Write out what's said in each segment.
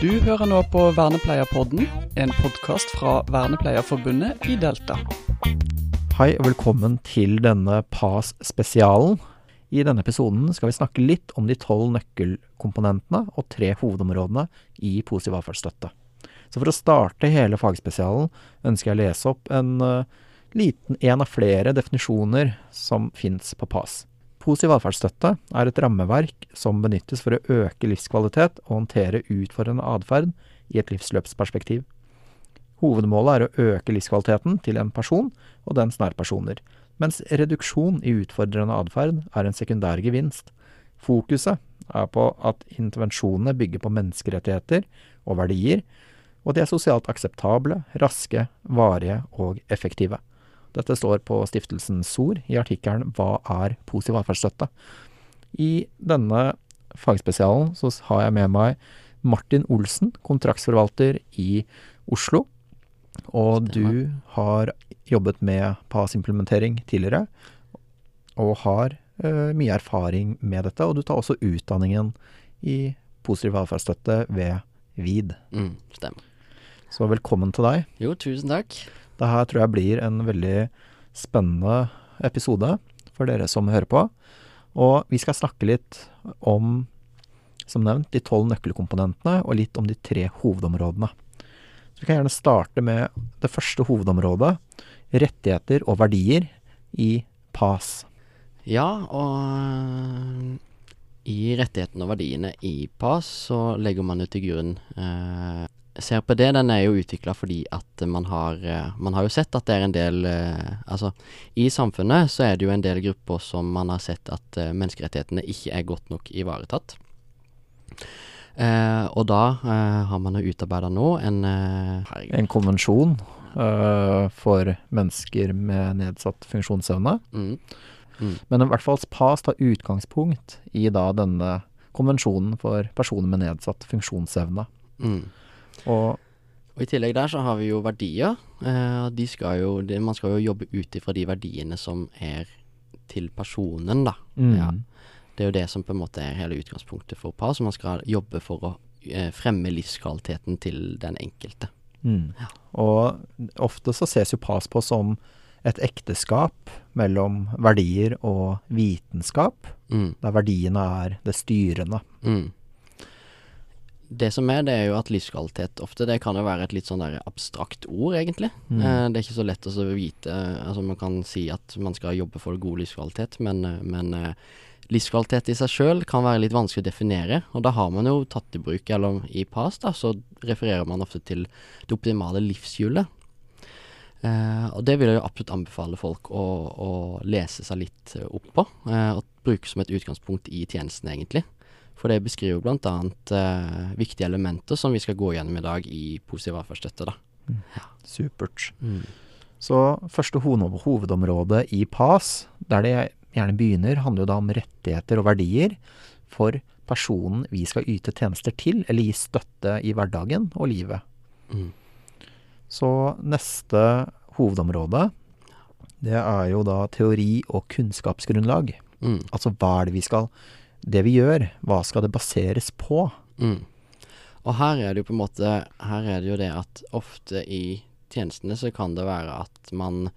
Du hører nå på Vernepleierpodden, en podkast fra Vernepleierforbundet i Delta. Hei og velkommen til denne PAS-spesialen. I denne episoden skal vi snakke litt om de tolv nøkkelkomponentene og tre hovedområdene i positiv avfallsstøtte. Så for å starte hele fagspesialen ønsker jeg å lese opp en uh, liten en av flere definisjoner som fins på PAS. Positiv atferdsstøtte er et rammeverk som benyttes for å øke livskvalitet og håndtere utfordrende atferd i et livsløpsperspektiv. Hovedmålet er å øke livskvaliteten til en person og dens nærpersoner, mens reduksjon i utfordrende atferd er en sekundær gevinst. Fokuset er på at intervensjonene bygger på menneskerettigheter og verdier, og de er sosialt akseptable, raske, varige og effektive. Dette står på stiftelsen SOR i artikkelen 'Hva er positiv atferdsstøtte?'. I denne fagspesialen så har jeg med meg Martin Olsen, kontraktsforvalter i Oslo. Og du har jobbet med PAS-implementering tidligere, og har uh, mye erfaring med dette. Og du tar også utdanningen i positiv atferdsstøtte ved VID. Mm, stemmer. Så velkommen til deg. Jo, tusen takk. Det her tror jeg blir en veldig spennende episode for dere som hører på. Og vi skal snakke litt om, som nevnt, de tolv nøkkelkomponentene, og litt om de tre hovedområdene. Så vi kan gjerne starte med det første hovedområdet, rettigheter og verdier i PAS. Ja, og i rettighetene og verdiene i PAS så legger man jo til grunn eh, CRPD den er jo utvikla fordi at man har, eh, man har jo sett at det er en del eh, Altså, i samfunnet så er det jo en del grupper som man har sett at eh, menneskerettighetene ikke er godt nok ivaretatt. Eh, og da eh, har man jo utarbeida nå en eh, En konvensjon for mennesker med nedsatt funksjonsevne. Mm. Mm. Men i hvert fall PAS tar utgangspunkt i da denne konvensjonen for personer med nedsatt funksjonsevne. Mm. Og, og, i tillegg der så har vi jo verdier. Eh, de skal jo, de, man skal jo jobbe ut ifra de verdiene som er til personen, da. Mm. Ja. Det er jo det som på en måte er hele utgangspunktet for par, så man skal jobbe for å eh, fremme livskvaliteten til den enkelte. Mm. Ja. Og ofte så ses jo PAS på som et ekteskap mellom verdier og vitenskap, mm. der verdiene er det styrende. Mm det som er, det er jo at livskvalitet ofte Det kan jo være et litt sånn der abstrakt ord, egentlig. Mm. Eh, det er ikke så lett å vite Altså, man kan si at man skal jobbe for god livskvalitet, men, eh, men eh, livskvalitet i seg sjøl kan være litt vanskelig å definere. Og da har man jo tatt i bruk, eller i PAS, da, så refererer man ofte til det optimale livshjulet. Eh, og det vil jeg jo absolutt anbefale folk å, å lese seg litt opp på, eh, og bruke som et utgangspunkt i tjenesten, egentlig. For det beskriver bl.a. Eh, viktige elementer som vi skal gå gjennom i dag i positiv atferdsstøtte. Mm. Ja. Supert. Mm. Så første hovedområde i PAS, der det gjerne begynner, handler jo da om rettigheter og verdier for personen vi skal yte tjenester til, eller gi støtte i hverdagen og livet. Mm. Så neste hovedområde, det er jo da teori og kunnskapsgrunnlag. Mm. Altså hva er det vi skal det vi gjør, hva skal det baseres på? Mm. Og her er det jo på en måte Her er det jo det at ofte i tjenestene så kan det være at man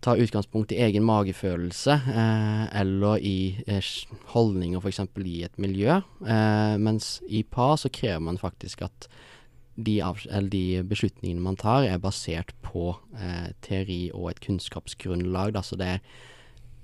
tar utgangspunkt i egen magefølelse, eh, eller i eh, holdninger f.eks. i et miljø. Eh, mens i PA så krever man faktisk at de, de, beslutningene man tar, er basert på eh, teori og et kunnskapsgrunnlag. Da, så det er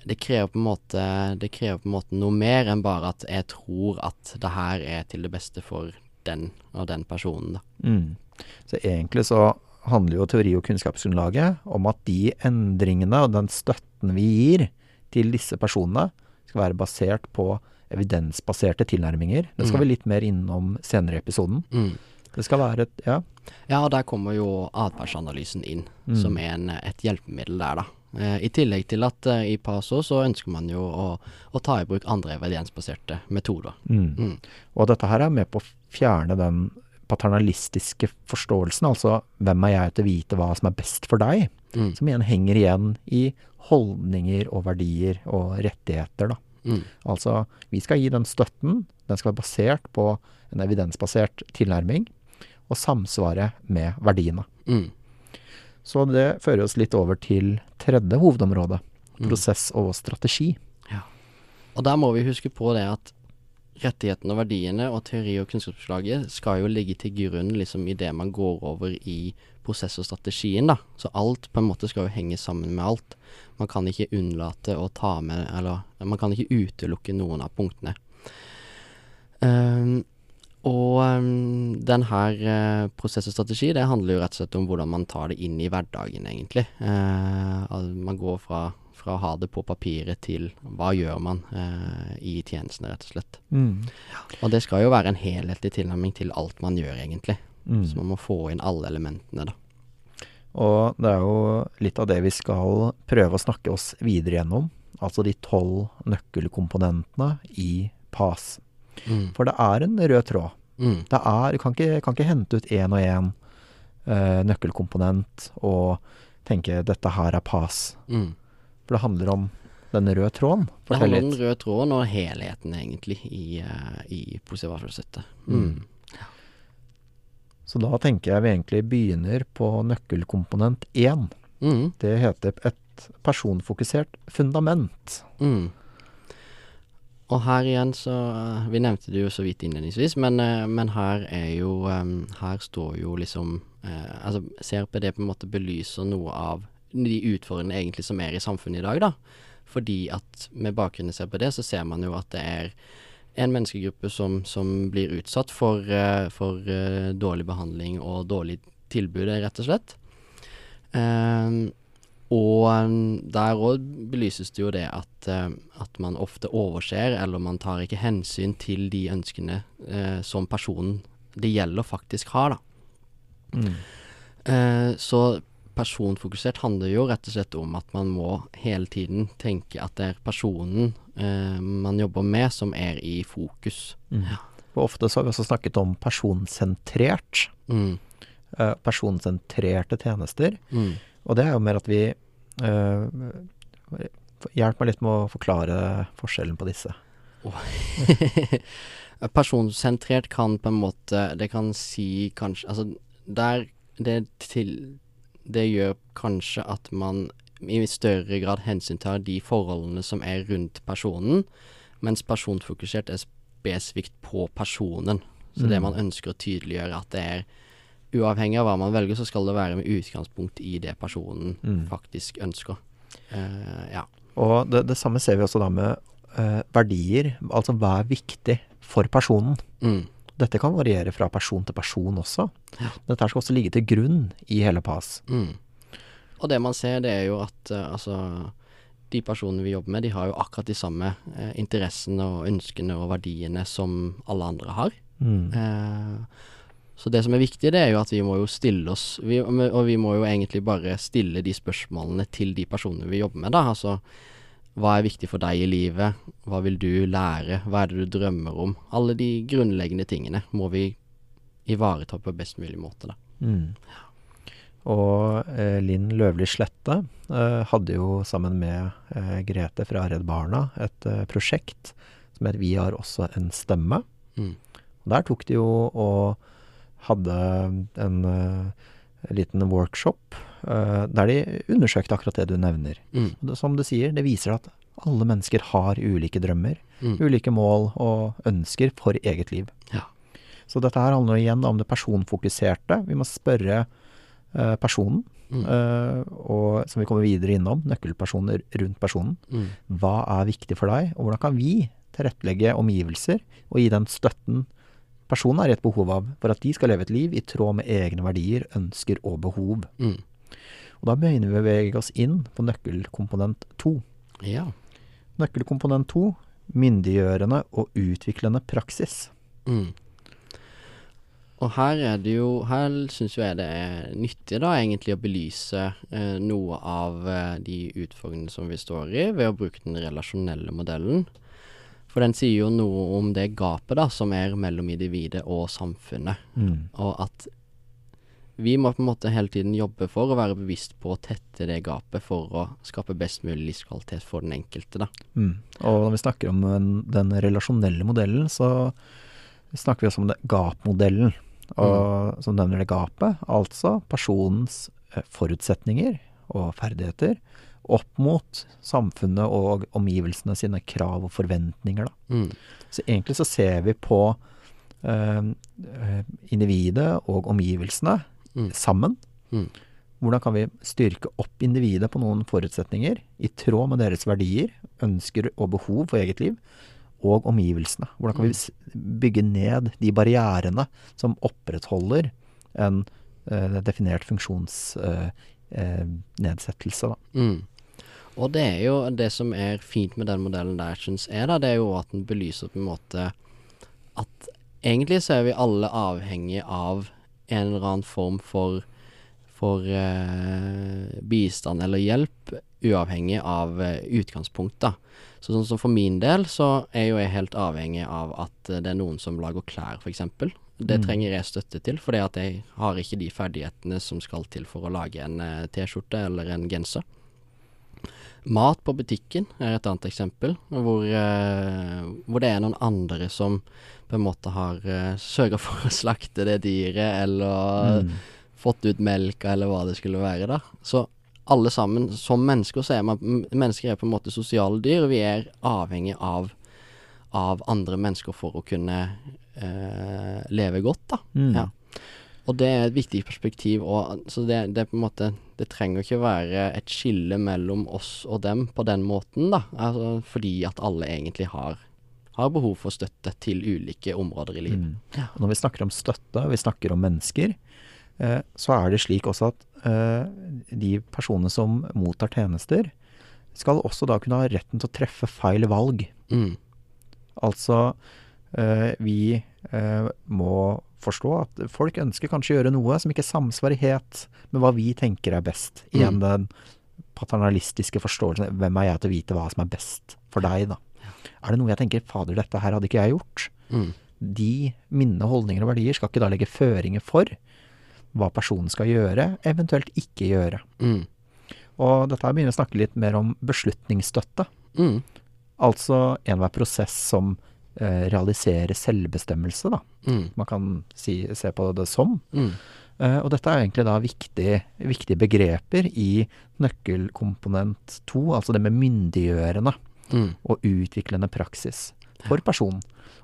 det krever, måte, det krever på en måte noe mer enn bare at jeg tror at det her er til det beste for den og den personen, da. Mm. Så egentlig så handler jo teori- og kunnskapsgrunnlaget om at de endringene og den støtten vi gir til disse personene, skal være basert på evidensbaserte tilnærminger. Det skal mm. vi litt mer innom senere i episoden. Mm. Det skal være et Ja. Ja, og der kommer jo atferdsanalysen inn, mm. som er en, et hjelpemiddel der, da. Eh, I tillegg til at eh, i PASO så ønsker man jo å, å ta i bruk andre evidensbaserte metoder. Mm. Mm. Og dette her er med på å fjerne den paternalistiske forståelsen, altså hvem er jeg til å vite hva som er best for deg, mm. som igjen henger igjen i holdninger og verdier og rettigheter, da. Mm. Altså, vi skal gi den støtten. Den skal være basert på en evidensbasert tilnærming, og samsvare med verdiene. Mm. Så det fører oss litt over til tredje hovedområde, Mm. prosess og strategi. Og der må vi huske på det at rettighetene og verdiene og teori- og kunnskapsforslaget skal jo ligge til grunn liksom i det man går over i prosess og strategien, da. Så alt på en måte skal jo henge sammen med alt. Man kan ikke unnlate å ta med Eller man kan ikke utelukke noen av punktene. Ehm, og um, den her uh, prosess og strategi, det handler jo rett og slett om hvordan man tar det inn i hverdagen, egentlig. Uh, man går fra, fra å ha det på papiret til hva gjør man uh, i tjenestene, rett og slett. Og det skal jo være en helhetlig tilnærming til alt man gjør, egentlig. Mm. Så man må få inn alle elementene, da. Og det er jo litt av det vi skal prøve å snakke oss videre gjennom. Altså de tolv nøkkelkomponentene i PAS. Mm. For det er en rød tråd. Mm. Det er, du kan ikke, kan ikke hente ut én og én uh, nøkkelkomponent og tenke 'dette her er pass'. Mm. For det handler om den røde tråden. Det handler om den røde tråden og helheten, egentlig, i, uh, i positiv atferdsstøtte. Mm. Mm. Så da tenker jeg vi egentlig begynner på nøkkelkomponent én. Mm. Det heter et personfokusert fundament. Mm. Og her igjen så eh, Vi nevnte det jo så vidt innledningsvis, men, eh, men her er jo Her står jo liksom eh, Altså CRPD på en måte belyser noe av de utfordringene egentlig som er i samfunnet i dag, da. Fordi at med bakgrunn i CRPD så ser man jo at det er en menneskegruppe som, som blir utsatt for, eh, for eh, dårlig behandling og dårlig tilbud, rett og slett. Em, og um, der òg belyses det jo det at, eh, at man ofte overser, eller man tar ikke hensyn til de ønskene eh, som personen det gjelder, faktisk har, da. Mm. Eh, så personfokusert handler jo rett og slett om at man må hele tiden tenke at det er personen eh, man jobber med, som er i fokus. Mm. Og ofte så har vi også snakket om personsentrert. Mm. eh, personsentrerte tjenester. Mm. Og det er jo mer at vi eh, Hjelp meg litt med å forklare forskjellen på disse. Personsentrert kan på en måte Det kan si kanskje Altså, der det til Det gjør kanskje at man i større grad hensyntar de forholdene som er rundt personen, mens personfokusert er spesifikt på personen. Så det Mm. man ønsker å tydeliggjøre at det er Uavhengig av hva man velger, så skal det være med utgangspunkt i det personen Mm. faktisk ønsker. Uh, ja. Og det, det samme ser vi også da med uh, verdier. Altså hva er viktig for personen? Mm. Dette kan variere fra person til person også. Ja. Dette skal også ligge til grunn i hele PAS. Mm. Og det man ser, det er jo at uh, altså de personene vi jobber med, de har jo akkurat de samme interessene og ønskene og verdiene som alle andre har. Mm. Eh, så det som er viktig, det er jo at vi må jo stille oss vi, Og vi må jo egentlig bare stille de spørsmålene til de personene vi jobber med, da. Altså hva er viktig for deg i livet? Hva vil du lære? Hva er det du drømmer om? Alle de grunnleggende tingene må vi ivareta på best mulig måte, da. Mm. Og eh, Linn Løvli Slette eh, hadde jo sammen med eh, Grete fra Redd Barna et eh, prosjekt som het Vi har også en stemme. Mm. Der tok de jo og hadde en eh, liten workshop eh, der de undersøkte akkurat det du nevner. Mm. Som du sier, det viser at alle mennesker har ulike drømmer, Mm. ulike mål og ønsker for eget liv. Ja. Så dette her handler igjen om det personfokuserte. Vi må spørre eh, personen, Mm. eh, og som vi kommer videre innom, nøkkelpersoner rundt personen. Mm. Hva er viktig for deg, og hvordan kan vi tilrettelegge omgivelser og gi den støtten personen er i et behov av, for at de skal leve et liv i tråd med egne verdier, ønsker og behov. Mm. Og da begynner vi å bevege oss inn på nøkkelkomponent to. Ja. Nøkkelkomponent to myndiggjørende og utviklende praksis. Mm. Og her er det jo Her syns jeg det er nyttig, da, egentlig å belyse eh, noe av eh, de utfordringene som vi står i, ved å bruke den relasjonelle modellen. For den sier jo noe om det gapet da, som er mellom individet og samfunnet. Mm. Og at vi må på en måte hele tiden jobbe for å være bevisst på å tette det gapet for å skape best mulig livskvalitet for den enkelte, da. Mm. Og når vi snakker om den, den relasjonelle modellen, så snakker vi også om det gapmodellen. Og som nevner det gapet, altså personens eh, forutsetninger og ferdigheter opp mot samfunnet og omgivelsene sine krav og forventninger. Mm. Så egentlig så ser vi på eh, eh, individet og omgivelsene Mm. sammen. Mm. Hvordan kan vi styrke opp individet på noen forutsetninger i tråd med deres verdier, ønsker og behov for eget liv, og omgivelsene? Hvordan kan vi bygge ned de barrierene som opprettholder en eh, definert funksjonsnedsettelse, da? Mm. Og det er jo det som er fint med den modellen der, syns jeg, da, det er jo at den belyser på en måte at egentlig så er vi alle avhengig av en eller annen form for for uh, bistand eller hjelp, uavhengig av uh, utgangspunkt, da. Så sånn som for min del, så er jo jeg helt avhengig av at uh, det er noen som lager klær, f.eks. Det Mm. trenger jeg støtte til, fordi at jeg har ikke de ferdighetene som skal til for å lage en T-skjorte eller en genser. Mat på butikken er et annet eksempel, hvor, eh, hvor det er noen andre som på en måte har eh, sørga for å slakte det dyret, eller Mm. fått ut melka, eller hva det skulle være, da. Så alle sammen, som mennesker, så er man Mennesker er på en måte sosiale dyr, og vi er avhengig av, av andre mennesker for å kunne eh, leve godt, da. Mm. Ja. Og det er et viktig perspektiv, òg. så det, det er på en måte Det trenger ikke være et skille mellom oss og dem på den måten, da. Altså, fordi at alle egentlig har, har behov for støtte til ulike områder i livet. Mm. Når vi snakker om støtte, vi snakker om mennesker, eh, så er det slik også at eh, de personene som mottar tjenester, skal også da kunne ha retten til å treffe feil valg. Mm. Altså, eh, vi eh, må forstå at folk ønsker kanskje å gjøre noe som ikke samsvarer helt med hva vi tenker er best. Igjen Mm. den paternalistiske forståelsen. Hvem er jeg til å vite hva som er best for deg, da? Er det noe jeg tenker fader, dette her hadde ikke jeg gjort? Mm. De minnene, holdninger og verdier skal ikke da legge føringer for hva personen skal gjøre, eventuelt ikke gjøre. Mm. Og dette begynner å snakke litt mer om beslutningsstøtte. Mm. Altså enhver prosess som eh, realiserer selvbestemmelse, da. Mm. Man kan si, se på det som. Mm. Uh, og dette er egentlig da viktige, viktige begreper i nøkkelkomponent to, altså det med myndiggjørende Mm. og utviklende praksis for personen.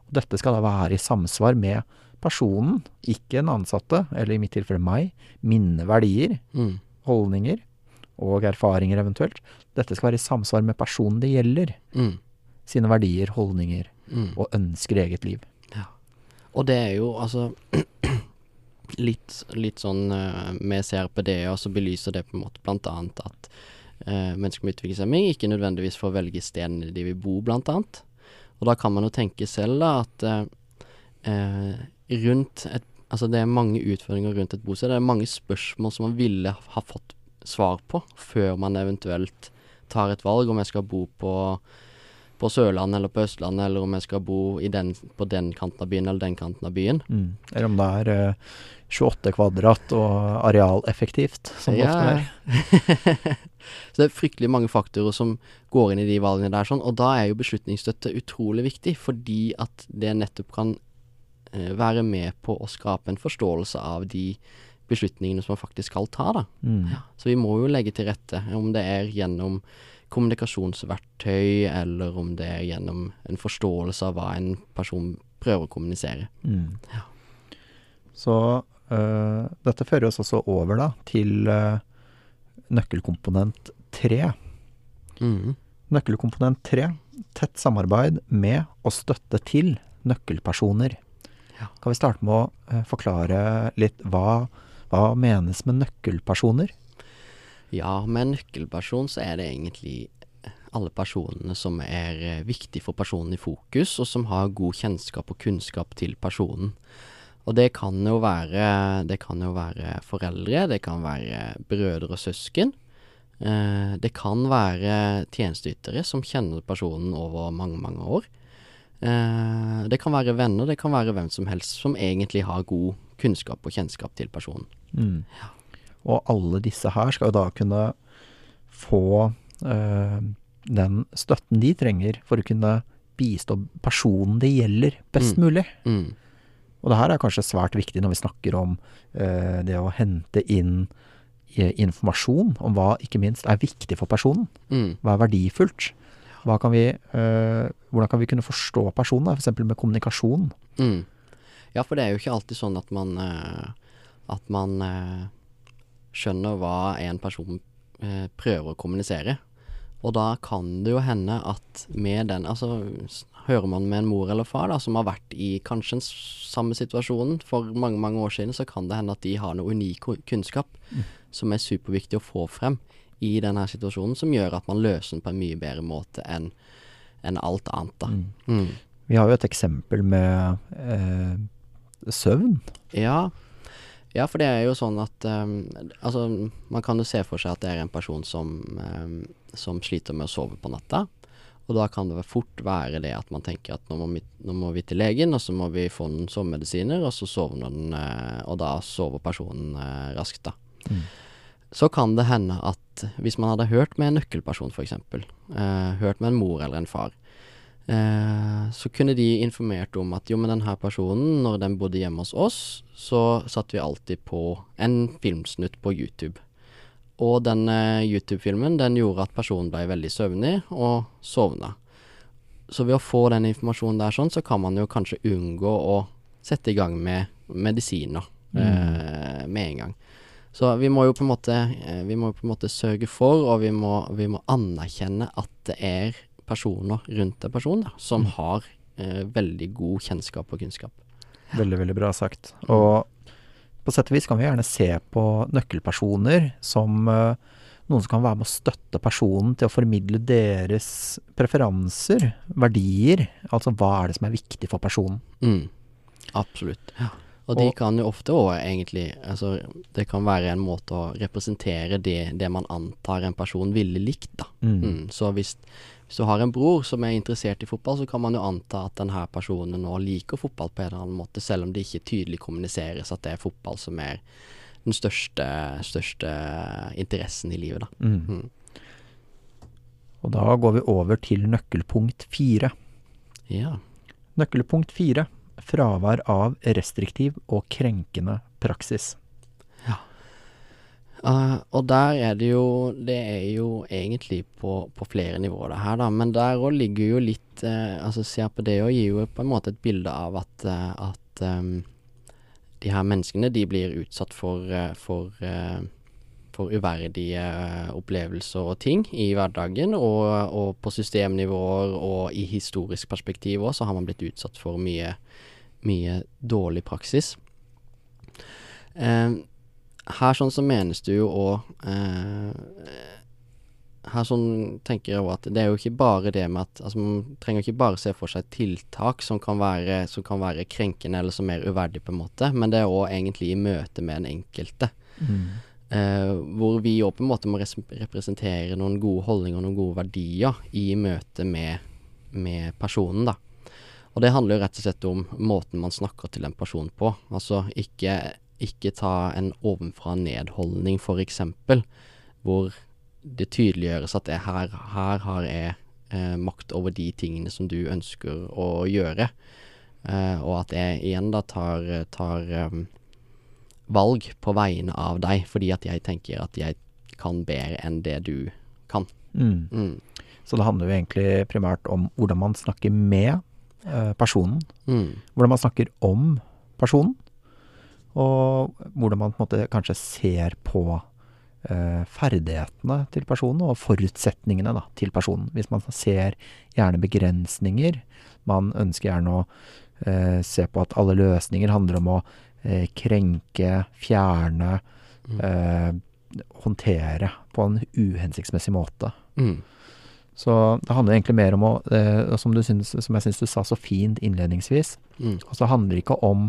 Og dette skal da være i samsvar med personen, ikke den ansatte, eller i mitt tilfelle meg, mine verdier, Mm. holdninger og erfaringer eventuelt. Dette skal være i samsvar med personen det gjelder, Mm. sine verdier, holdninger Mm. og ønsker eget liv. Og det er jo altså litt, litt sånn uh, med CRPD, og så belyser det på en måte blant annet at uh, mennesker med utviklingshemming ikke nødvendigvis får velge stedene de vil bo, blant annet. Og da kan man jo tenke selv da at uh, eh, rundt et Altså det er mange utfordringer rundt et bosted. Det er mange spørsmål som man ville ha fått svar på før man eventuelt tar et valg om jeg skal bo på på Sørlandet eller på Østlandet, eller om jeg skal bo i den, på den kanten av byen eller den kanten av byen. Mm. Eller om det er eh, 28 kvadrat og arealeffektivt, som det ofte er. Så det er fryktelig mange faktorer som går inn i de valgene der, sånn, og da er jo beslutningsstøtte utrolig viktig, fordi at det nettopp kan eh, være med på å skape en forståelse av de beslutningene som man faktisk skal ta, da. Mm. Så vi må jo legge til rette, om det er gjennom kommunikasjonsverktøy, eller om det er gjennom en forståelse av hva en person prøver å kommunisere. Mm. Ja. Så uh, dette fører oss også over da til uh, nøkkelkomponent tre. Mm. Nøkkelkomponent tre, tett samarbeid med og støtte til nøkkelpersoner. Ja. Kan vi starte med å uh, forklare litt hva, hva menes med nøkkelpersoner? Ja, med nøkkelperson så er det egentlig alle personene som er eh, viktige for personen i fokus, og som har god kjennskap og kunnskap til personen. Og det kan jo være, det kan jo være foreldre, det kan være brødre og søsken. Eh, det kan være tjenesteytere som kjenner personen over mange, mange år. Eh, det kan være venner, det kan være hvem som helst som egentlig har god kunnskap og kjennskap til personen. Mm. Og alle disse her skal jo da kunne få eh, den støtten de trenger for å kunne bistå personen det gjelder, best Mm. mulig. Mm. Og det her er kanskje svært viktig når vi snakker om eh, det å hente inn eh, informasjon om hva ikke minst er viktig for personen. Mm. Hva er verdifullt? Hva kan vi, eh, hvordan kan vi kunne forstå personen, f.eks. med kommunikasjon? Mm. Ja, for det er jo ikke alltid sånn at man At man eh, skjønner hva en person eh, prøver å kommunisere. Og da kan det jo hende at med den Altså, hører man med en mor eller far da, som har vært i kanskje den samme situasjonen for mange, mange år siden, så kan det hende at de har noe unik kunnskap kunnskap som er superviktig å få frem i denne situasjonen, som gjør at man løser den på en mye bedre måte enn en alt annet, da. Mm. Vi har jo et eksempel med eh, søvn. Ja. Ja, for det er jo sånn at um, Altså, man kan jo se for seg at det er en person som, um, som sliter med å sove på natta. Og da kan det fort være det at man tenker at nå må, vi, nå må vi til legen, og så må vi få noen sovemedisiner, og så sovner den, eh, og da sover personen eh, raskt, da. Mm. Så kan det hende at hvis man hadde hørt med en nøkkelperson, f.eks., eh, hørt med en mor eller en far, så kunne de informert om at jo, men denne personen, når den bodde hjemme hos oss, så satte vi alltid på en filmsnutt på YouTube. Og den eh, YouTube-filmen, den gjorde at personen ble veldig søvnig og sovna. Så ved å få den informasjonen der sånn, så kan man jo kanskje unngå å sette i gang med medisiner eh, med en gang. Så vi må jo på en måte eh, Vi må på en måte sørge for, og vi må, vi må anerkjenne at det er personer rundt en person da, som har eh, veldig god kjennskap og kunnskap. Veldig, veldig bra sagt. Og på sett og vis kan vi gjerne se på nøkkelpersoner som eh, noen som kan være med å støtte personen til å formidle deres preferanser, verdier. Altså hva er det som er viktig for personen. Mm. Absolutt. Og de kan jo ofte òg egentlig Altså, det kan være en måte å representere det, det man antar en person ville likt, da. Mm. Mm. Så hvis, hvis du har en bror som er interessert i fotball, så kan man jo anta at denne personen nå liker fotball på en eller annen måte, selv om det ikke tydelig kommuniseres at det er fotball som er den største, største interessen i livet, da. Mm. Mm. Og da går vi over til nøkkelpunkt fire. Ja. Nøkkelpunkt fire fravær av restriktiv og krenkende praksis. Eh, og der er det jo Det er jo egentlig på, på flere nivåer, det her, da. Men der òg ligger jo litt uh, Altså det og gir jo på en måte et bilde av at, uh, at um, de her menneskene, de blir utsatt for, for, for uverdige opplevelser og ting i hverdagen. Og, og på systemnivåer og i historisk perspektiv òg, så har man blitt utsatt for mye, mye dårlig praksis. Eh, her sånn så menes det jo òg Her sånn tenker jeg òg at det er jo ikke bare det med at Altså man trenger ikke bare se for seg tiltak som kan være, som kan være krenkende eller som er uverdig, på en måte, men det er òg egentlig i møte med den enkelte. Eh, hvor vi òg på en måte må representere noen gode holdninger og noen gode verdier i møte med, med personen, da. Og det handler jo rett og slett om måten man snakker til en person på. Altså ikke, ikke ta en ovenfra-ned-holdning, f.eks., hvor det tydeliggjøres at her, her har jeg eh, makt over de tingene som du ønsker å gjøre. Eh, og at jeg igjen da tar, tar um, valg på vegne av deg, fordi at jeg tenker at jeg kan bedre enn det du kan. Mm. Mm. Så det handler jo egentlig primært om hvordan man snakker med eh, personen. Mm. Hvordan man snakker om personen. Og hvordan man på en måte kanskje ser på eh, ferdighetene til personen og forutsetningene da, til personen. Hvis man ser gjerne begrensninger. Man ønsker gjerne å eh, se på at alle løsninger handler om å eh, krenke, fjerne, eh, håndtere på en uhensiktsmessig måte. Mm. Så det handler egentlig mer om å, eh, som, du syns, som jeg syns du sa så fint innledningsvis, Mm. altså det handler ikke om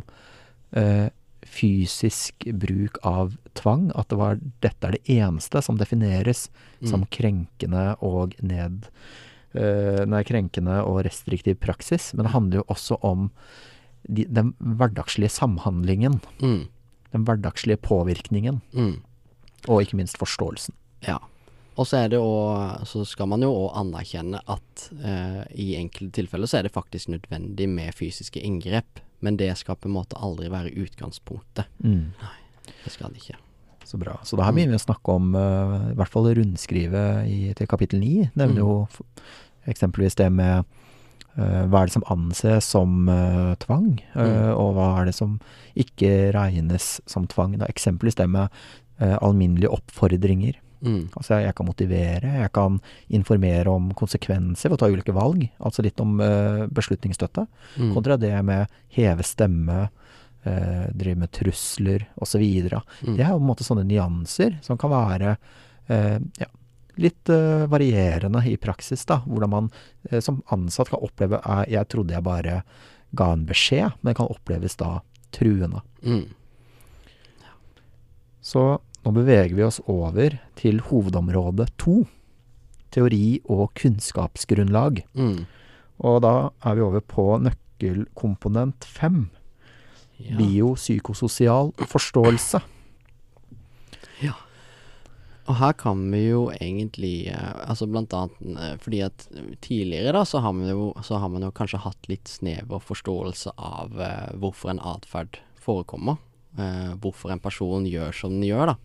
eh, fysisk bruk av tvang, at det var, dette er det eneste som defineres som Mm. krenkende og ned uh, Nei, krenkende og restriktiv praksis. Men det handler jo også om de, den hverdagslige samhandlingen. Mm. Den hverdagslige påvirkningen. Mm. Og ikke minst forståelsen. Ja. Og så er det òg Så skal man jo òg anerkjenne at uh, i enkelte tilfeller så er det faktisk nødvendig med fysiske inngrep. Men det skal på en måte aldri være utgangspunktet. Mm. Det skal det ikke. Så bra. Så da her begynner vi å snakke om uh, i hvert fall rundskrivet i, til kapittel 9. Nevner Mm. jo f- eksempelvis det med uh, hva er det som anses som uh, tvang, Mm. og hva er det som ikke regnes som tvang. Da. Eksempelvis det med alminnelige oppfordringer. Mm. Altså jeg kan motivere, jeg kan informere om konsekvenser ved å ta ulike valg. Altså litt om uh, beslutningsstøtte. Mm. Kontra det med heve stemme, uh, drive med trusler osv. Mm. Det er jo på en måte sånne nyanser som kan være uh, ja, litt uh, varierende i praksis. da, Hvordan man som ansatt kan oppleve uh, Jeg trodde jeg bare ga en beskjed, men det kan oppleves da truende. Mm. Så nå beveger vi oss over til hovedområde to. Teori og kunnskapsgrunnlag. Mm. Og da er vi over på nøkkelkomponent fem. Ja. Biopsykososial forståelse. Ja. Og her kan vi jo egentlig eh, Altså blant annet eh, fordi at tidligere da så har man jo, så har man jo kanskje hatt litt snever forståelse av eh, hvorfor en atferd forekommer. Eh, hvorfor en person gjør som den gjør, da.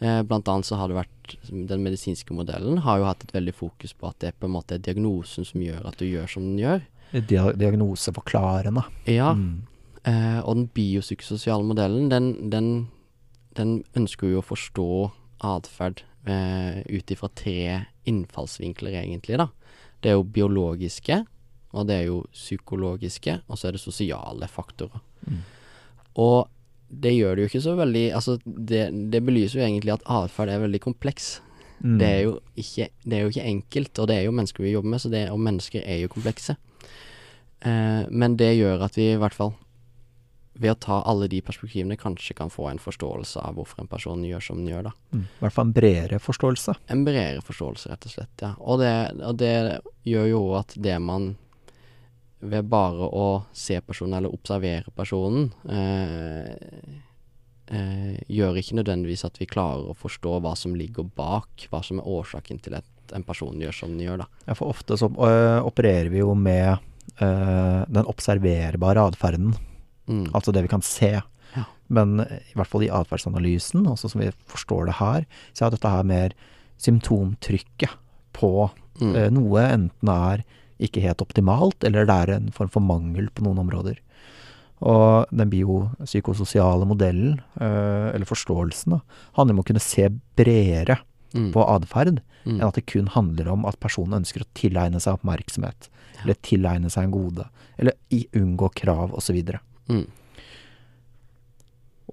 Eh, blant annet så har det vært Den medisinske modellen har jo hatt et veldig fokus på at det på en måte er diagnosen som gjør at du gjør som den gjør. Dia diagnoseforklarende. Ja, Mm. Eh, og den biopsykososiale modellen, den, den, den ønsker jo å forstå atferd eh, ut ifra tre innfallsvinkler, egentlig, da. Det er jo biologiske, og det er jo psykologiske, og så er det sosiale faktorer. Mm. Og det gjør det jo ikke så veldig Altså, det, det belyser jo egentlig at atferd er veldig kompleks. Mm. Det er ikke, det er jo ikke enkelt, og det er jo mennesker vi jobber med, så det, og mennesker er jo komplekse. Eh, men det gjør at vi i hvert fall, ved å ta alle de perspektivene, kanskje kan få en forståelse av hvorfor en person gjør som den gjør, da. Mm. I hvert fall en bredere forståelse. En bredere forståelse, rett og slett, ja. Og det, og det gjør jo at det man ved bare å se personen eller observere personen, eh, eh, gjør ikke nødvendigvis at vi klarer å forstå hva som ligger bak, hva som er årsaken til at en person gjør som den gjør, da. Ja, for ofte så øh, opererer vi jo med øh, den observerbare atferden. Mm. Altså det vi kan se. Ja. Men i hvert fall i atferdsanalysen, også som vi forstår det her, så er dette her mer symptomtrykket på Mm. eh, noe enten er ikke helt optimalt, eller det er en form for mangel på noen områder. Og den biopsykososiale modellen, eh, eller forståelsen, da, handler om å kunne se bredere Mm. på atferd Mm. enn at det kun handler om at personen ønsker å tilegne seg oppmerksomhet, eller tilegne seg en gode, eller i, unngå krav osv. Mm.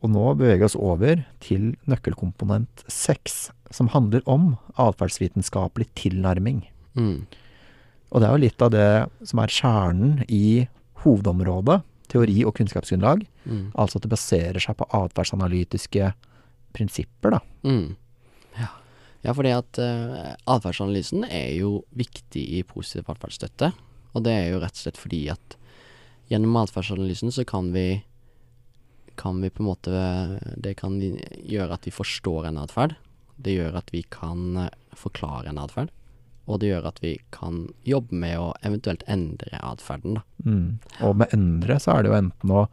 Og nå beveger vi oss over til nøkkelkomponent seks, som handler om atferdsvitenskapelig tilnærming. Mm. Og det er jo litt av det som er kjernen i hovedområdet, teori og kunnskapsgrunnlag. Mm. Altså at det baserer seg på atferdsanalytiske prinsipper, da. Mm. Ja. ja, fordi at uh, atferdsanalysen er jo viktig i positiv atferdsstøtte. Og det er jo rett og slett fordi at gjennom atferdsanalysen så kan vi kan vi på en måte Det kan gjøre at vi forstår en atferd. Det gjør at vi kan eh, forklare en atferd. Og det gjør at vi kan jobbe med å eventuelt endre atferden, da. Mm. Og med endre så er det jo enten å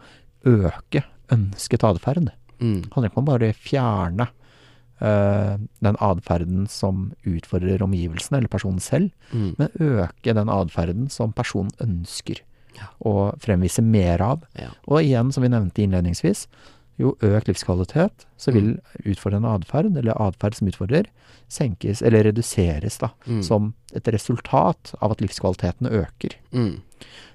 øke ønsket atferd. Mm. Handler ikke om bare å fjerne uh, den atferden som utfordrer omgivelsene eller personen selv, Mm. men øke den atferden som personen ønsker Ja. å fremvise mer av. Ja. Og igjen, som vi nevnte innledningsvis, jo økt livskvalitet, så vil Mm. utfordrende atferd, eller atferd som utfordrer, senkes eller reduseres da, Mm. som et resultat av at livskvaliteten øker. Mm.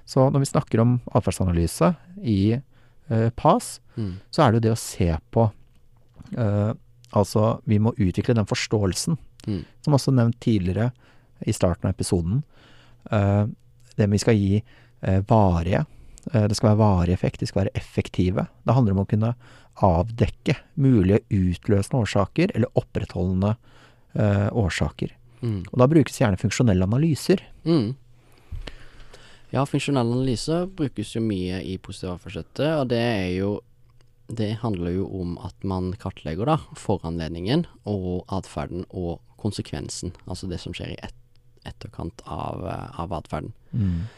Så når vi snakker om atferdsanalyse i eh, PAS, Mm. så er det jo det å se på eh, Altså, vi må utvikle den forståelsen, Mm. som også nevnt tidligere i starten av episoden. Eh, det vi skal gi eh, varige. Eh, det skal være varig effekt, de skal være effektive. Det handler om å kunne avdekke mulige utløsende årsaker, eller opprettholdende eh, årsaker. Mm. Og da brukes gjerne funksjonelle analyser. Mm. Ja, funksjonell analyse brukes jo mye i positiv atferdsstøtte, og det er jo Det handler jo om at man kartlegger da foranledningen og atferden og konsekvensen, altså det som skjer i et, etterkant av, eh, av atferden. Mm.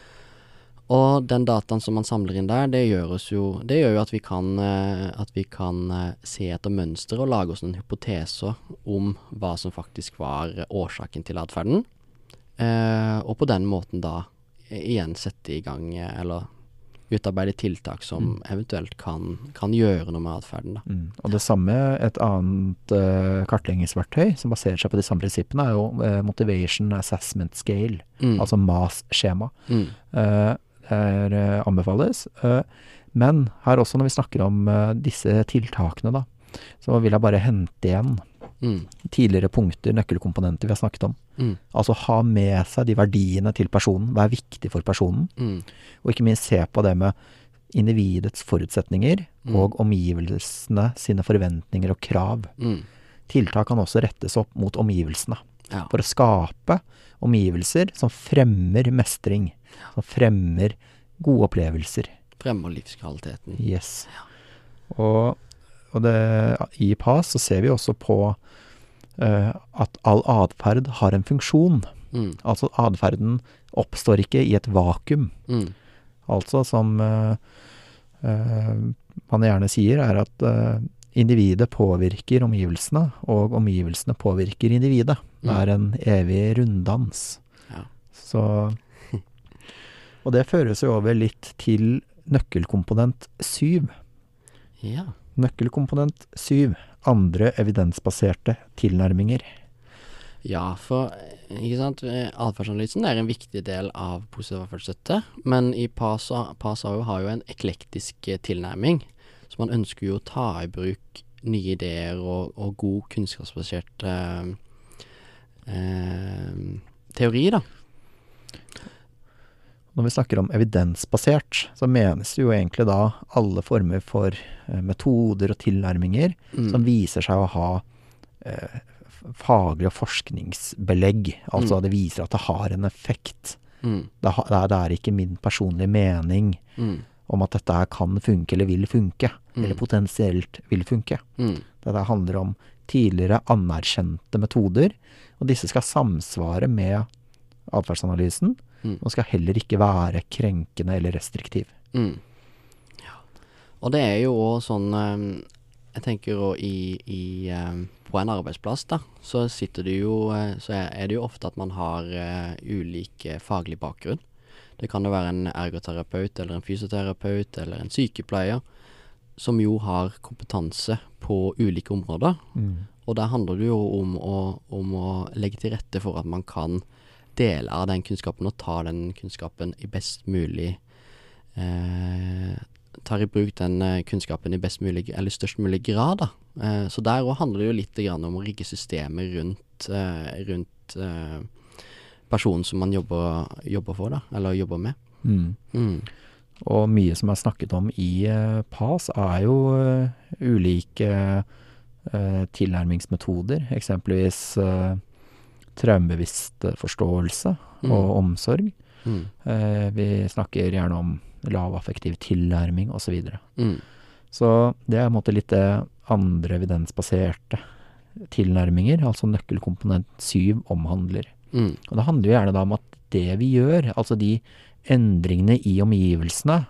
Og den dataen som man samler inn der, det gjør, oss jo, det gjør jo at vi kan, eh, at vi kan eh, se etter mønstre og lage oss en hypoteser om hva som faktisk var årsaken til atferden. Eh, og på den måten da igjen sette i gang, eller utarbeide tiltak som eventuelt kan, kan gjøre noe med atferden. Mm. Og det samme, et annet uh, kartleggingsverktøy som baserer seg på de samme prinsippene, er jo uh, Motivation Assessment Scale, Mm. altså MAS-skjema. Mm. Er, eh, anbefales. Eh, men her også, når vi snakker om eh, disse tiltakene, da, så vil jeg bare hente igjen Mm. tidligere punkter, nøkkelkomponenter vi har snakket om. Mm. Altså ha med seg de verdiene til personen, hva er viktig for personen, Mm. og ikke minst se på det med individets forutsetninger Mm. og omgivelsene sine forventninger og krav. Mm. Tiltak kan også rettes opp mot omgivelsene, Ja. for å skape omgivelser som fremmer mestring, som fremmer gode opplevelser. Fremmer livskvaliteten. Yes. Og, og det, i PAS så ser vi også på uh, at all atferd har en funksjon. Mm. Altså atferden oppstår ikke i et vakuum. Mm. Altså som uh, uh, man gjerne sier, er at individet påvirker omgivelsene, og omgivelsene påvirker individet. Det er en evig runddans. Ja. Så Og det føres jo over litt til nøkkelkomponent syv. Ja. Nøkkelkomponent syv. Andre evidensbaserte tilnærminger. Ja, for ikke sant, atferdsanalysen er en viktig del av positiv atferdsstøtte, men i PASA, PASA jo har jo en eklektisk eh, tilnærming, så man ønsker jo å ta i bruk nye ideer og, og god kunnskapsbasert eh, eh, teori, da. Når vi snakker om evidensbasert, så menes jo egentlig da alle former for eh, metoder og tilnærminger Mm. som viser seg å ha eh, faglig og forskningsbelegg. Altså Mm. det viser at det har en effekt. Mm. Det, er, det er ikke min personlige mening Mm. om at dette her kan funke eller vil funke. Mm. Eller potensielt vil funke. Mm. Dette handler om tidligere anerkjente metoder, og disse skal samsvare med atferdsanalysen, Mm. Man skal heller ikke være krenkende eller restriktiv. Mm. Ja. Og det er jo òg sånn eh, Jeg tenker jo i, i eh, På en arbeidsplass, da, så sitter det jo eh, Så er det jo ofte at man har eh, ulik faglig bakgrunn. Det kan jo være en ergoterapeut eller en fysioterapeut eller en sykepleier som jo har kompetanse på ulike områder. Og der handler det jo om å, om å legge til rette for at man kan dele av den kunnskapen og ta den kunnskapen i best mulig eh, Tar i bruk den eh, kunnskapen i best mulig, eller størst mulig grad, da. Eh, så der òg handler det jo litt grann om å rigge systemet rundt, eh, rundt eh, personen som man jobber, jobber for, da, eller jobber med. Mm. Mm. Og mye som er snakket om i eh, PAS, er jo ulike tilnærmingsmetoder. Eksempelvis traumebevisst forståelse Mm. og omsorg. Mm. Eh, vi snakker gjerne om lav affektiv tilnærming osv. Så, videre. Mm. så det er på en måte litt det andre evidensbaserte tilnærminger, altså nøkkelkomponent syv, omhandler. Mm. Og det handler jo gjerne da om at det vi gjør, altså de endringene i omgivelsene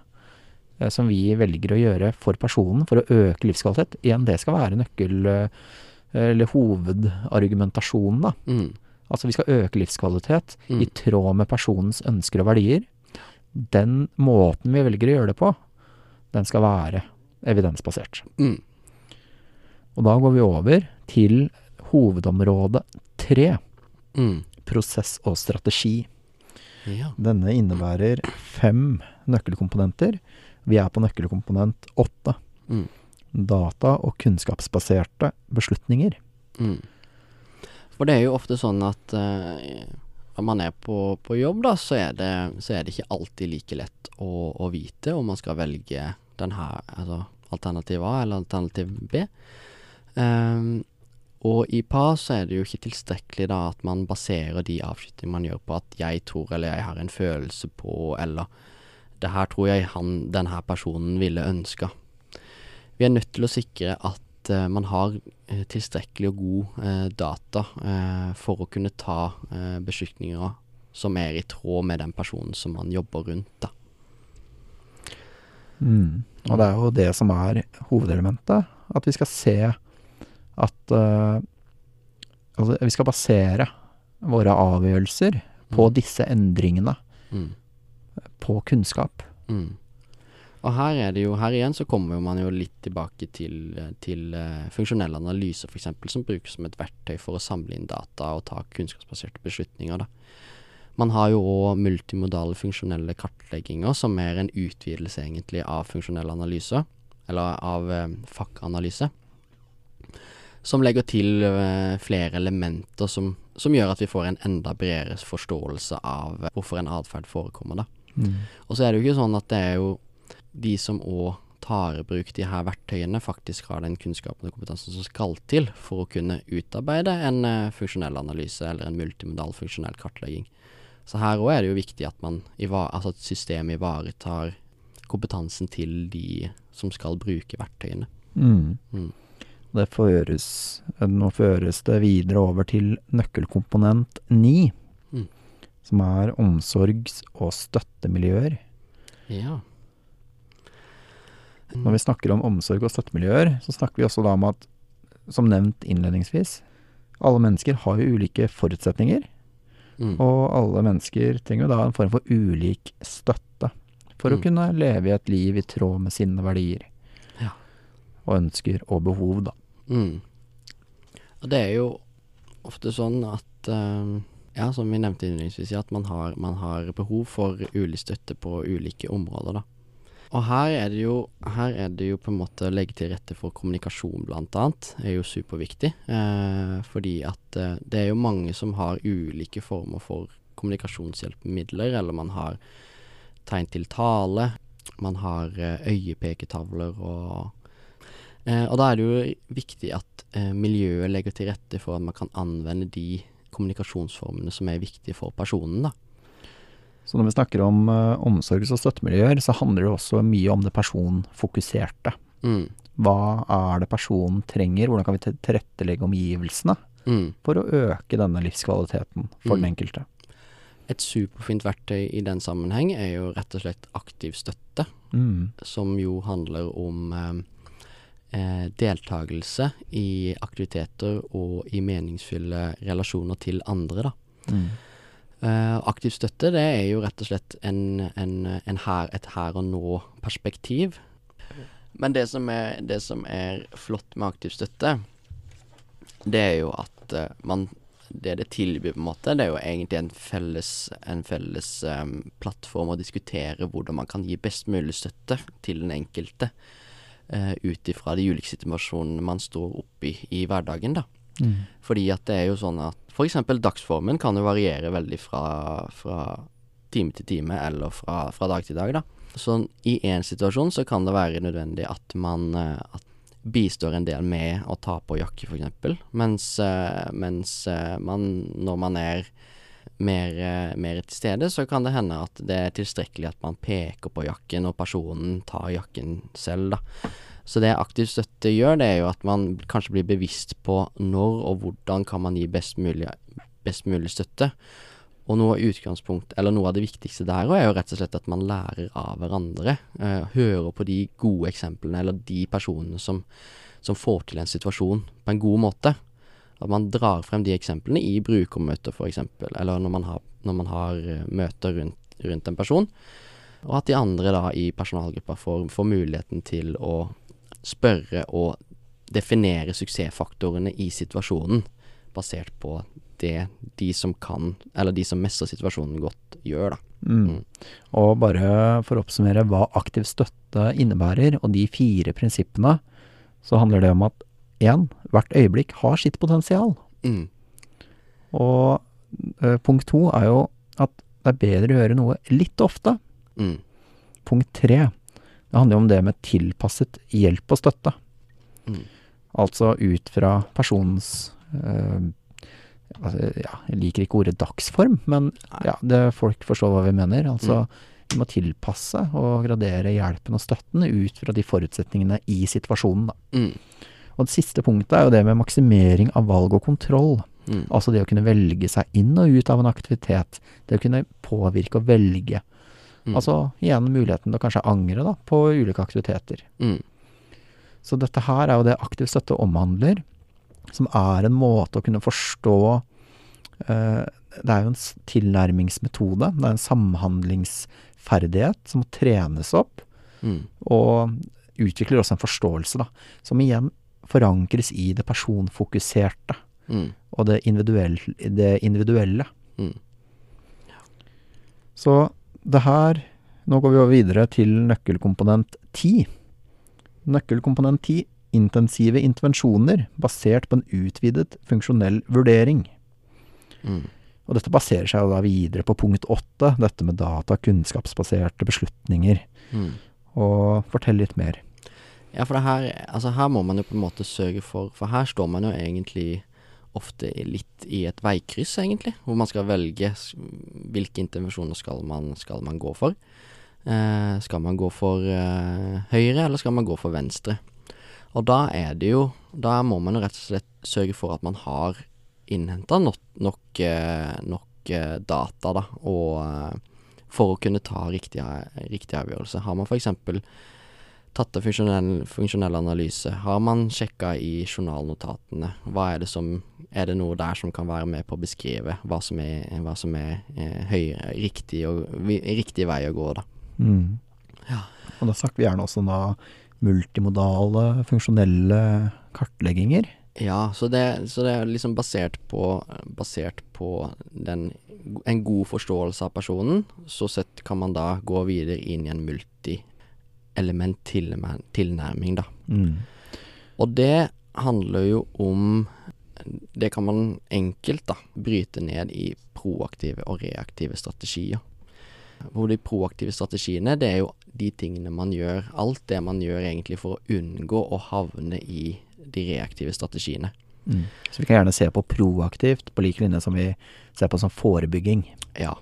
eh, som vi velger å gjøre for personen for å øke livskvalitet, igjen det skal være nøkkel... eh, eller hovedargumentasjonen, da. Mm. Altså vi skal øke livskvalitet Mm. i tråd med personens ønsker og verdier. Den måten vi velger å gjøre det på, den skal være evidensbasert. Mm. Og da går vi over til hovedområde tre, Mm. prosess og strategi. Ja. Denne innebærer fem nøkkelkomponenter. Vi er på nøkkelkomponent åtte. Mm. Data og kunnskapsbaserte beslutninger. For det er jo ofte sånn at uh, når man er på, på jobb, da, så er, det, så er det ikke alltid like lett å, å vite om man skal velge den her, altså alternativ A eller alternativ B. Um, Og i PAS så er det jo ikke tilstrekkelig da at man baserer de avslutningene man gjør på at jeg tror eller jeg har en følelse på, eller det her tror jeg han, denne personen ville ønska. Vi er nødt til å sikre at eh, man har eh, tilstrekkelig og god eh, data for å kunne ta beslutninger som er i tråd med den personen som man jobber rundt, da. Mm. Og det er jo det som er hovedelementet. At vi skal se at uh, Altså, vi skal basere våre avgjørelser på Mm. disse endringene Mm. på kunnskap. Mm. Og her er det jo, her igjen så kommer man jo litt tilbake til, eh, til uh, funksjonell analyse f.eks., som brukes som et verktøy for å samle inn data og ta kunnskapsbaserte beslutninger. da. Man har jo òg multimodale funksjonelle kartlegginger, som er en utvidelse egentlig av funksjonell analyse, eller av eh, fakkanalyse. Som legger til eh, flere elementer som, som gjør at vi får en enda bredere forståelse av eh, hvorfor en atferd forekommer. da. Og så er det jo ikke sånn at det er jo de som òg tar i bruk de her verktøyene, faktisk har den kunnskapen og kompetansen som skal til for å kunne utarbeide en eh, funksjonell analyse eller en multimodal funksjonell kartlegging. Så her òg er det jo viktig at man altså at systemet ivaretar kompetansen til de som skal bruke verktøyene. Mm. Mm. Det føres, nå føres det videre over til nøkkelkomponent 9, Mm. som er omsorgs- og støttemiljøer. Ja. Når vi snakker om omsorg og støttemiljøer, så snakker vi også da om at, som nevnt innledningsvis, alle mennesker har jo ulike forutsetninger, Mm. og alle mennesker trenger jo da en form for ulik støtte for å Mm. kunne leve i et liv i tråd med sine verdier. Ja. Og ønsker og behov, da. Mm. Og det er jo ofte sånn at eh, Ja, som vi nevnte innledningsvis, at man har, man har behov for ulik støtte på ulike områder, da. Og her er jo Her er det jo på en måte å legge til rette for kommunikasjon, blant annet, er jo superviktig. Eh, fordi at eh, det er jo mange som har ulike former for kommunikasjonshjelpemidler, eller man har tegn til tale, man har eh, øyepeketavler og Eh, og da er det jo viktig at eh, miljøet legger til rette for at man kan anvende de kommunikasjonsformene som er viktige for personen, da. Så når vi snakker om uh, omsorgs- og støttemiljøer, så handler det også mye om det personfokuserte. Mm. Hva er det personen trenger? Hvordan kan vi tilrettelegge omgivelsene Mm. for å øke denne livskvaliteten for Mm. den enkelte? Et superfint verktøy i den sammenheng er jo rett og slett aktiv støtte, Mm. som jo handler om eh, eh, deltakelse i aktiviteter og i meningsfulle relasjoner til andre, da. Eh, aktiv støtte det er jo rett og slett en, en, en her, et her og nå-perspektiv. Men det som, er, det som er flott med aktiv støtte, det er jo at eh, man Det det tilbyr, på en måte, det er jo egentlig en felles, en felles um, plattform å diskutere hvordan man kan gi best mulig støtte til den enkelte. Uh, Ut ifra de ulike situasjonene man står oppi i hverdagen, da. Mm. Fordi at det er jo sånn at f.eks. dagsformen kan jo variere veldig fra, fra time til time, eller fra, fra dag til dag, da. Så i én situasjon så kan det være nødvendig at man eh, at bistår en del med å ta på jakke, f.eks. Mens, eh, mens eh, man, når man er mer, mer til stede, så kan det hende at det er tilstrekkelig at man peker på jakken, og personen tar jakken selv, da. Så det aktiv støtte gjør, det er jo at man kanskje blir bevisst på når og hvordan kan man gi best mulig, best mulig støtte. Og noe av utgangspunkt, eller noe av det viktigste der er jo rett og slett at man lærer av hverandre. Eh, hører på de gode eksemplene, eller de personene som, som får til en situasjon på en god måte. At man drar frem de eksemplene i brukermøter, f.eks., eller når man har, når man har eh, møter rundt, rundt en person. Og at de andre da i personalgruppa får, får muligheten til å spørre og definere suksessfaktorene i situasjonen, basert på det de som kan, eller de som mestrer situasjonen godt, gjør, da. Mm. Og bare for å oppsummere hva aktiv støtte innebærer, og de fire prinsippene, så handler det om at én, hvert øyeblikk har sitt potensial. Mm. Og ø, punkt to er jo at det er bedre å gjøre noe litt ofte. Mm. Punkt tre, det handler jo om det med tilpasset hjelp og støtte. Mm. Altså ut fra personens øh, altså, ja, Jeg liker ikke ordet dagsform, men ja, det folk forstår hva vi mener. Altså Mm. vi må tilpasse og gradere hjelpen og støtten ut fra de forutsetningene i situasjonen. Da. Mm. Og det siste punktet er jo det med maksimering av valg og kontroll. Mm. Altså det å kunne velge seg inn og ut av en aktivitet. Det å kunne påvirke og velge. Mm. Altså igjen muligheten til å kanskje angre da, på ulike aktiviteter. Mm. Så dette her er jo det aktiv støtte omhandler, som er en måte å kunne forstå eh, Det er jo en tilnærmingsmetode. Det er en samhandlingsferdighet som må trenes opp, Mm. og utvikler også en forståelse, da, som igjen forankres i det personfokuserte Mm. og det, individuelle. det individuelle. Mm. Så det her Nå går vi over videre til nøkkelkomponent 10. Nøkkelkomponent 10 intensive intervensjoner basert på en utvidet funksjonell vurdering. Mm. Og dette baserer seg jo da videre på punkt 8, dette med data, kunnskapsbaserte beslutninger. Mm. Og fortell litt mer. Ja, for det her Altså, her må man jo på en måte sørge for For her står man jo egentlig ofte er litt i et veikryss, egentlig, hvor man skal velge hvilke intervensjoner skal man, skal man gå for. Eh, skal man gå for eh, høyre, eller skal man gå for venstre? Og da er det jo Da må man jo rett og slett sørge for at man har innhenta nok, nok, eh, nok eh, data, da, og eh, for å kunne ta riktig, riktig avgjørelse. Har man f.eks tatt av funksjonell, funksjonell analyse? Har man sjekka i journalnotatene? Hva er det som Er det noe der som kan være med på å beskrive hva som er, hva som er eh, høy, riktig, og, riktig vei å gå, da? Mm. Ja. Og da snakker vi gjerne også da multimodale, funksjonelle kartlegginger. Ja, så det, så det er liksom basert på Basert på den, en god forståelse av personen. Så sett kan man da gå videre inn i en multi-element tilnær- tilnærming, da. Mm. Og det handler jo om Det kan man enkelt da bryte ned i proaktive og reaktive strategier. Hvor de proaktive strategiene, det er jo de tingene man gjør, alt det man gjør egentlig for å unngå å havne i de reaktive strategiene. Mm. Så vi kan gjerne se på proaktivt, på lik linje som vi ser på som forebygging. Ja.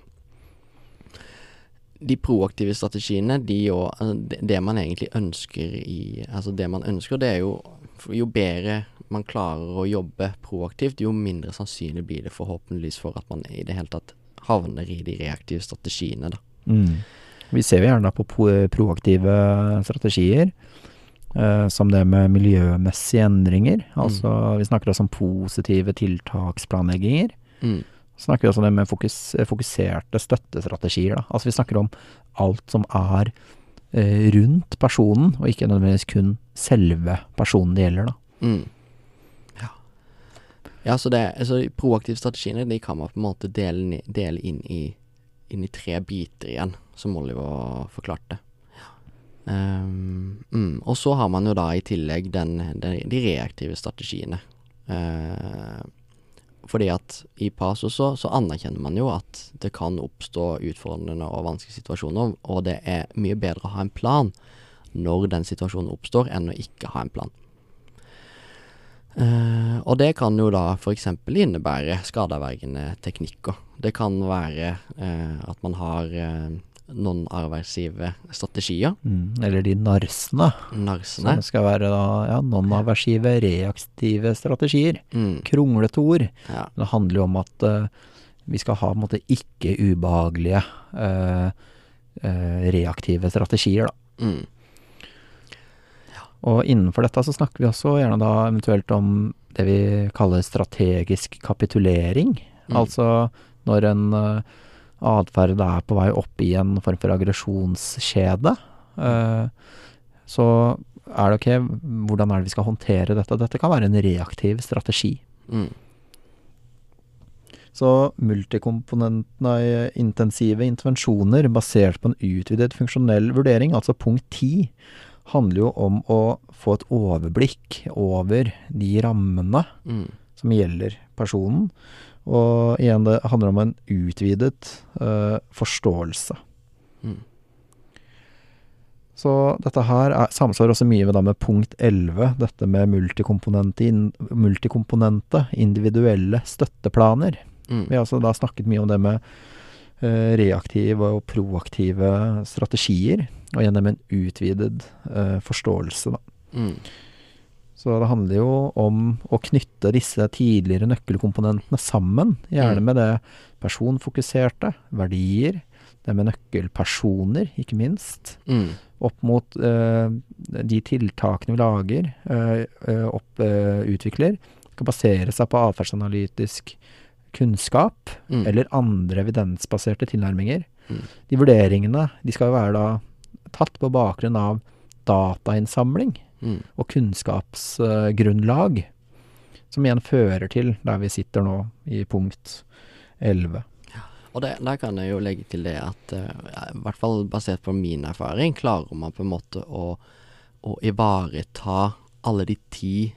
De proaktive strategiene, de og altså, det, man egentlig ønsker i Altså det man ønsker, det er jo Jo bedre man klarer å jobbe proaktivt, jo mindre sannsynlig blir det forhåpentligvis for at man i det hele tatt havner i de reaktive strategiene, da. Mm. Vi ser jo gjerne på proaktive strategier, Uh, som det med miljømessige endringer. Altså vi snakker også om positive tiltaksplanlegginger. Mm. Snakker vi også om det med fokus, fokuserte støttestrategier. Da. Altså vi snakker om alt som er eh, rundt personen, og ikke nødvendigvis kun selve personen det gjelder. Da. Mm. Ja. Så det altså, proaktive strategiene de kan man på en måte dele, dele inn, i, inn i tre biter igjen, som Oliver forklarte. Um, mm. Og så har man jo da i tillegg den, den, de reaktive strategiene. Eh, fordi at i PASO så, så anerkjenner man jo at det kan oppstå utfordrende og vanskelige situasjoner, og det er mye bedre å ha en plan når den situasjonen oppstår, enn å ikke ha en plan. Uh, og det kan jo da f.eks. innebære skadeavvergende teknikker. Det kan være uh, at man har eh, non-aversive strategier, Mm. Eller de narsene, narsene. som skal være da, ja, non-aversive, reaktive strategier. Mm, Kronglete ord. ja. Det handler jo om at uh, vi skal ha måte ikke ubehagelige uh, uh, reaktive strategier, da. Mm, Og innenfor dette så snakker vi også gjerne da eventuelt om det vi kaller strategisk kapitulering. Mm. Altså når en uh, atferd er på vei opp i en form for aggresjonskjede. eh, så er det ok, hvordan er det vi skal håndtere dette? Dette kan være en reaktiv strategi. mm, Så multikomponentene intensive intervensjoner basert på en utvidet funksjonell vurdering, altså punkt 10, handler jo om å få et overblikk over de rammene mm, som gjelder personen. Og igjen, det handler om en utvidet uh, forståelse. mm. Så dette her er, samsvarer også mye med, da, med punkt 11, dette med multikomponente, multikomponente individuelle støtteplaner. Mm. Vi har altså da snakket mye om det med uh, reaktive og proaktive strategier, og gjennom en utvidet uh, forståelse, da. Mm. Så det handler jo om å knytte disse tidligere nøkkelkomponentene sammen, gjerne Mm. med det personfokuserte, verdier, det med nøkkelpersoner, ikke minst, Mm. opp mot eh, de tiltakene vi lager, eh, eh, opp, eh, utvikler, skal basere seg på atferdsanalytisk kunnskap Mm. eller andre evidensbaserte tilnærminger. Mm. De vurderingene de skal jo være da tatt på bakgrunn av datainnsamling Mm. og kunnskapsgrunnlag, som igjen fører til der vi sitter nå, i punkt 11. Og det, der kan jeg jo legge til det at eh, i hvert fall basert på min erfaring, klarer man på en måte å, å ivareta alle de ti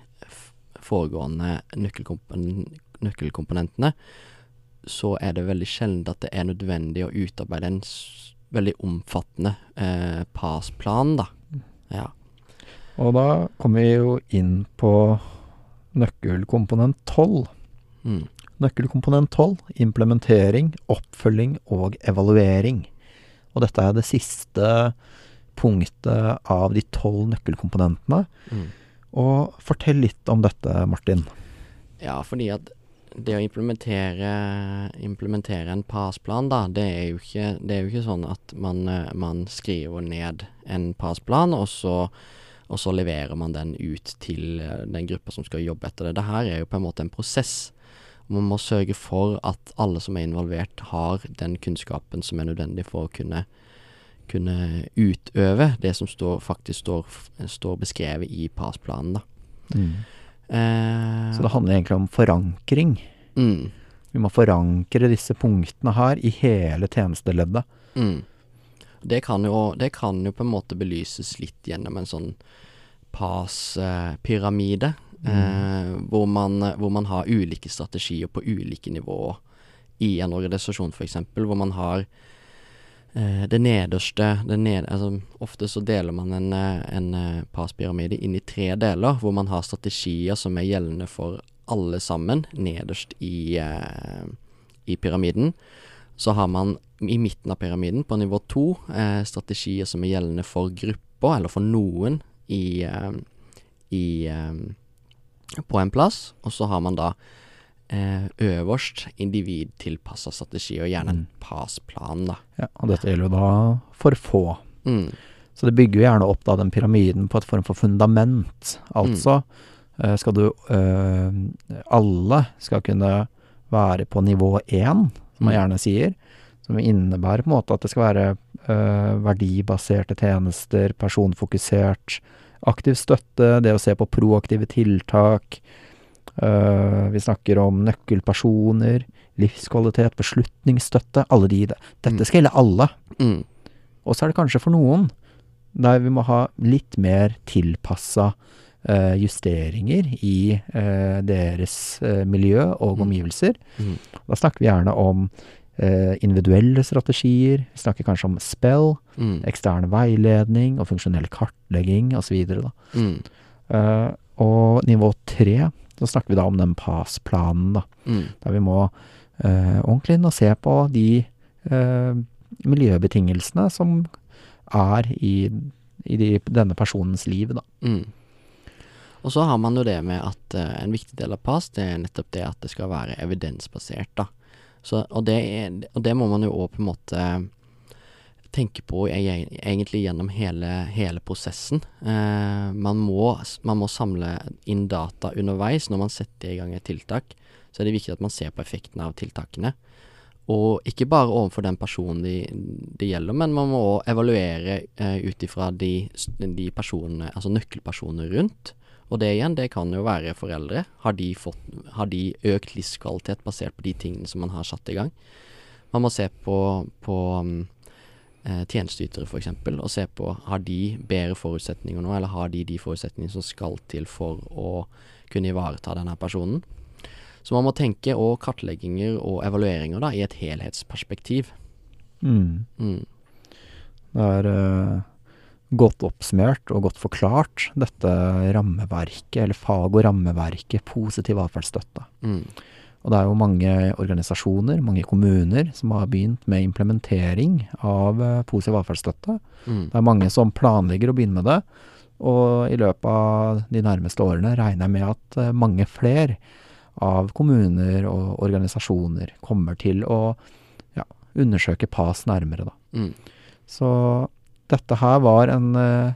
foregående nøkkelkompon nøkkelkomponentene, så er det veldig sjelden at det er nødvendig å utarbeide en veldig omfattende eh, PAS-plan, da. Ja. Og da kommer vi jo inn på nøkkelkomponent 12. Mm. Nøkkelkomponent 12, implementering, oppfølging og evaluering. Og dette er det siste punktet av de tolv nøkkelkomponentene. Mm. Og fortell litt om dette, Martin. Ja, fordi at det å implementere, implementere en PAS-plan, da, det er, jo ikke, det er jo ikke sånn at man, eh, man skriver ned en PAS-plan, og så, og så leverer man den ut til eh, den gruppa som skal jobbe etter det. Det her er jo på en måte en prosess. Man må sørge for at alle som er involvert, har den kunnskapen som er nødvendig for å kunne, kunne utøve det som står, faktisk står, står beskrevet i PAS-planen. Mm. Eh, Så det handler egentlig om forankring. mm, Vi må forankre disse punktene her i hele tjenesteleddet. mm. Det, kan jo, det kan jo på en måte belyses litt gjennom en sånn PAS-pyramide. Eh, hvor, man, hvor man har ulike strategier på ulike nivåer i en organisasjon, f.eks. Hvor man har eh, det nederste det ned, altså, Ofte så deler man en, eh, en eh, PAS-pyramide inn i tre deler, hvor man har strategier som er gjeldende for alle sammen, nederst i, eh, i pyramiden. Så har man i midten av pyramiden, på nivå to, eh, strategier som er gjeldende for grupper, eller for noen, i, eh, i eh, på en plass. Og så har man da eh, øverst individtilpassa strategi, og gjerne en Mm. PAS-plan, da. Ja, og dette gjelder jo da for få. Mm. Så det bygger jo gjerne opp da den pyramiden på et form for fundament. Altså mm. skal du øh, Alle skal kunne være på nivå én, man Mm. gjerne sier. Som innebærer på en måte at det skal være eh, verdibaserte tjenester, personfokusert, aktiv støtte, det å se på proaktive tiltak. Eh, vi snakker om nøkkelpersoner, livskvalitet, beslutningsstøtte. Alle de. Dette Mm. skal gjelde alle. Mm. Og så er det kanskje for noen der vi må ha litt mer tilpassa justeringer i eh, deres eh, miljø og Mm. omgivelser. Mm. Da snakker vi gjerne om eh, individuelle strategier. Vi snakker kanskje om spell, Mm. ekstern veiledning og funksjonell kartlegging osv. Mm. Uh, og nivå tre, så snakker vi da om den PAS-planen, da. Mm. Der vi må eh, ordentlig inn og se på de eh, miljøbetingelsene som er i, i de, denne personens liv, da. Mm. Og så har man jo det med at uh, en viktig del av PAS, det er nettopp det at det skal være evidensbasert, da. Så, og, det er, og det må man jo òg på en måte tenke på e- egentlig gjennom hele, hele prosessen. Uh, man, må, man må samle inn data underveis når man setter i gang et tiltak. Så er det viktig at man ser på effekten av tiltakene. Og ikke bare overfor den personen det de gjelder, men man må òg evaluere eh, ut ifra de, de personene, altså nøkkelpersonene rundt. Og det igjen, det kan jo være foreldre. Har de, fått, har de økt livskvalitet basert på de tingene som man har satt i gang? Man må se på, på um, eh, tjenesteytere f.eks. og se på har de bedre forutsetninger nå, eller har de de forutsetningene som skal til for å kunne ivareta denne personen. Så man må tenke og kartlegginger og evalueringer da i et helhetsperspektiv. Mm. Mm. Det er eh, godt oppsummert og godt forklart dette rammeverket, eller fag- og rammeverket positiv atferdsstøtte. Mm. Og det er jo mange organisasjoner, mange kommuner, som har begynt med implementering av eh, positiv atferdsstøtte. Mm. Det er mange som planlegger å begynne med det. Og i løpet av de nærmeste årene regner jeg med at eh, mange flere av kommuner og organisasjoner kommer til å ja, undersøke PAS nærmere, da. Mm. Så dette her var en, eh,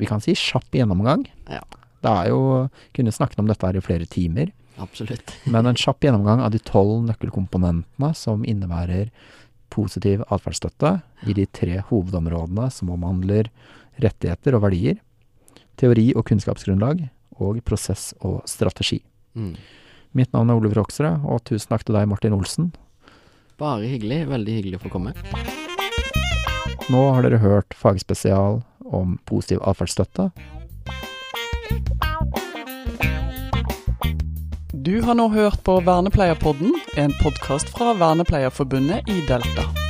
vi kan si, kjapp gjennomgang. Ja. Det er jo Kunne snakket om dette her i flere timer. Absolutt. Men en kjapp gjennomgang av de tolv nøkkelkomponentene som innebærer positiv atferdsstøtte i de tre hovedområdene som omhandler rettigheter og verdier, teori og kunnskapsgrunnlag, og prosess og strategi. Mm. Mitt navn er Oliver Hoksrud, og tusen takk til deg, Martin Olsen. Bare hyggelig. Veldig hyggelig å få komme. Nå har dere hørt fagspesial om positiv atferdsstøtte. Du har nå hørt på Vernepleierpodden, en podkast fra Vernepleierforbundet i Delta.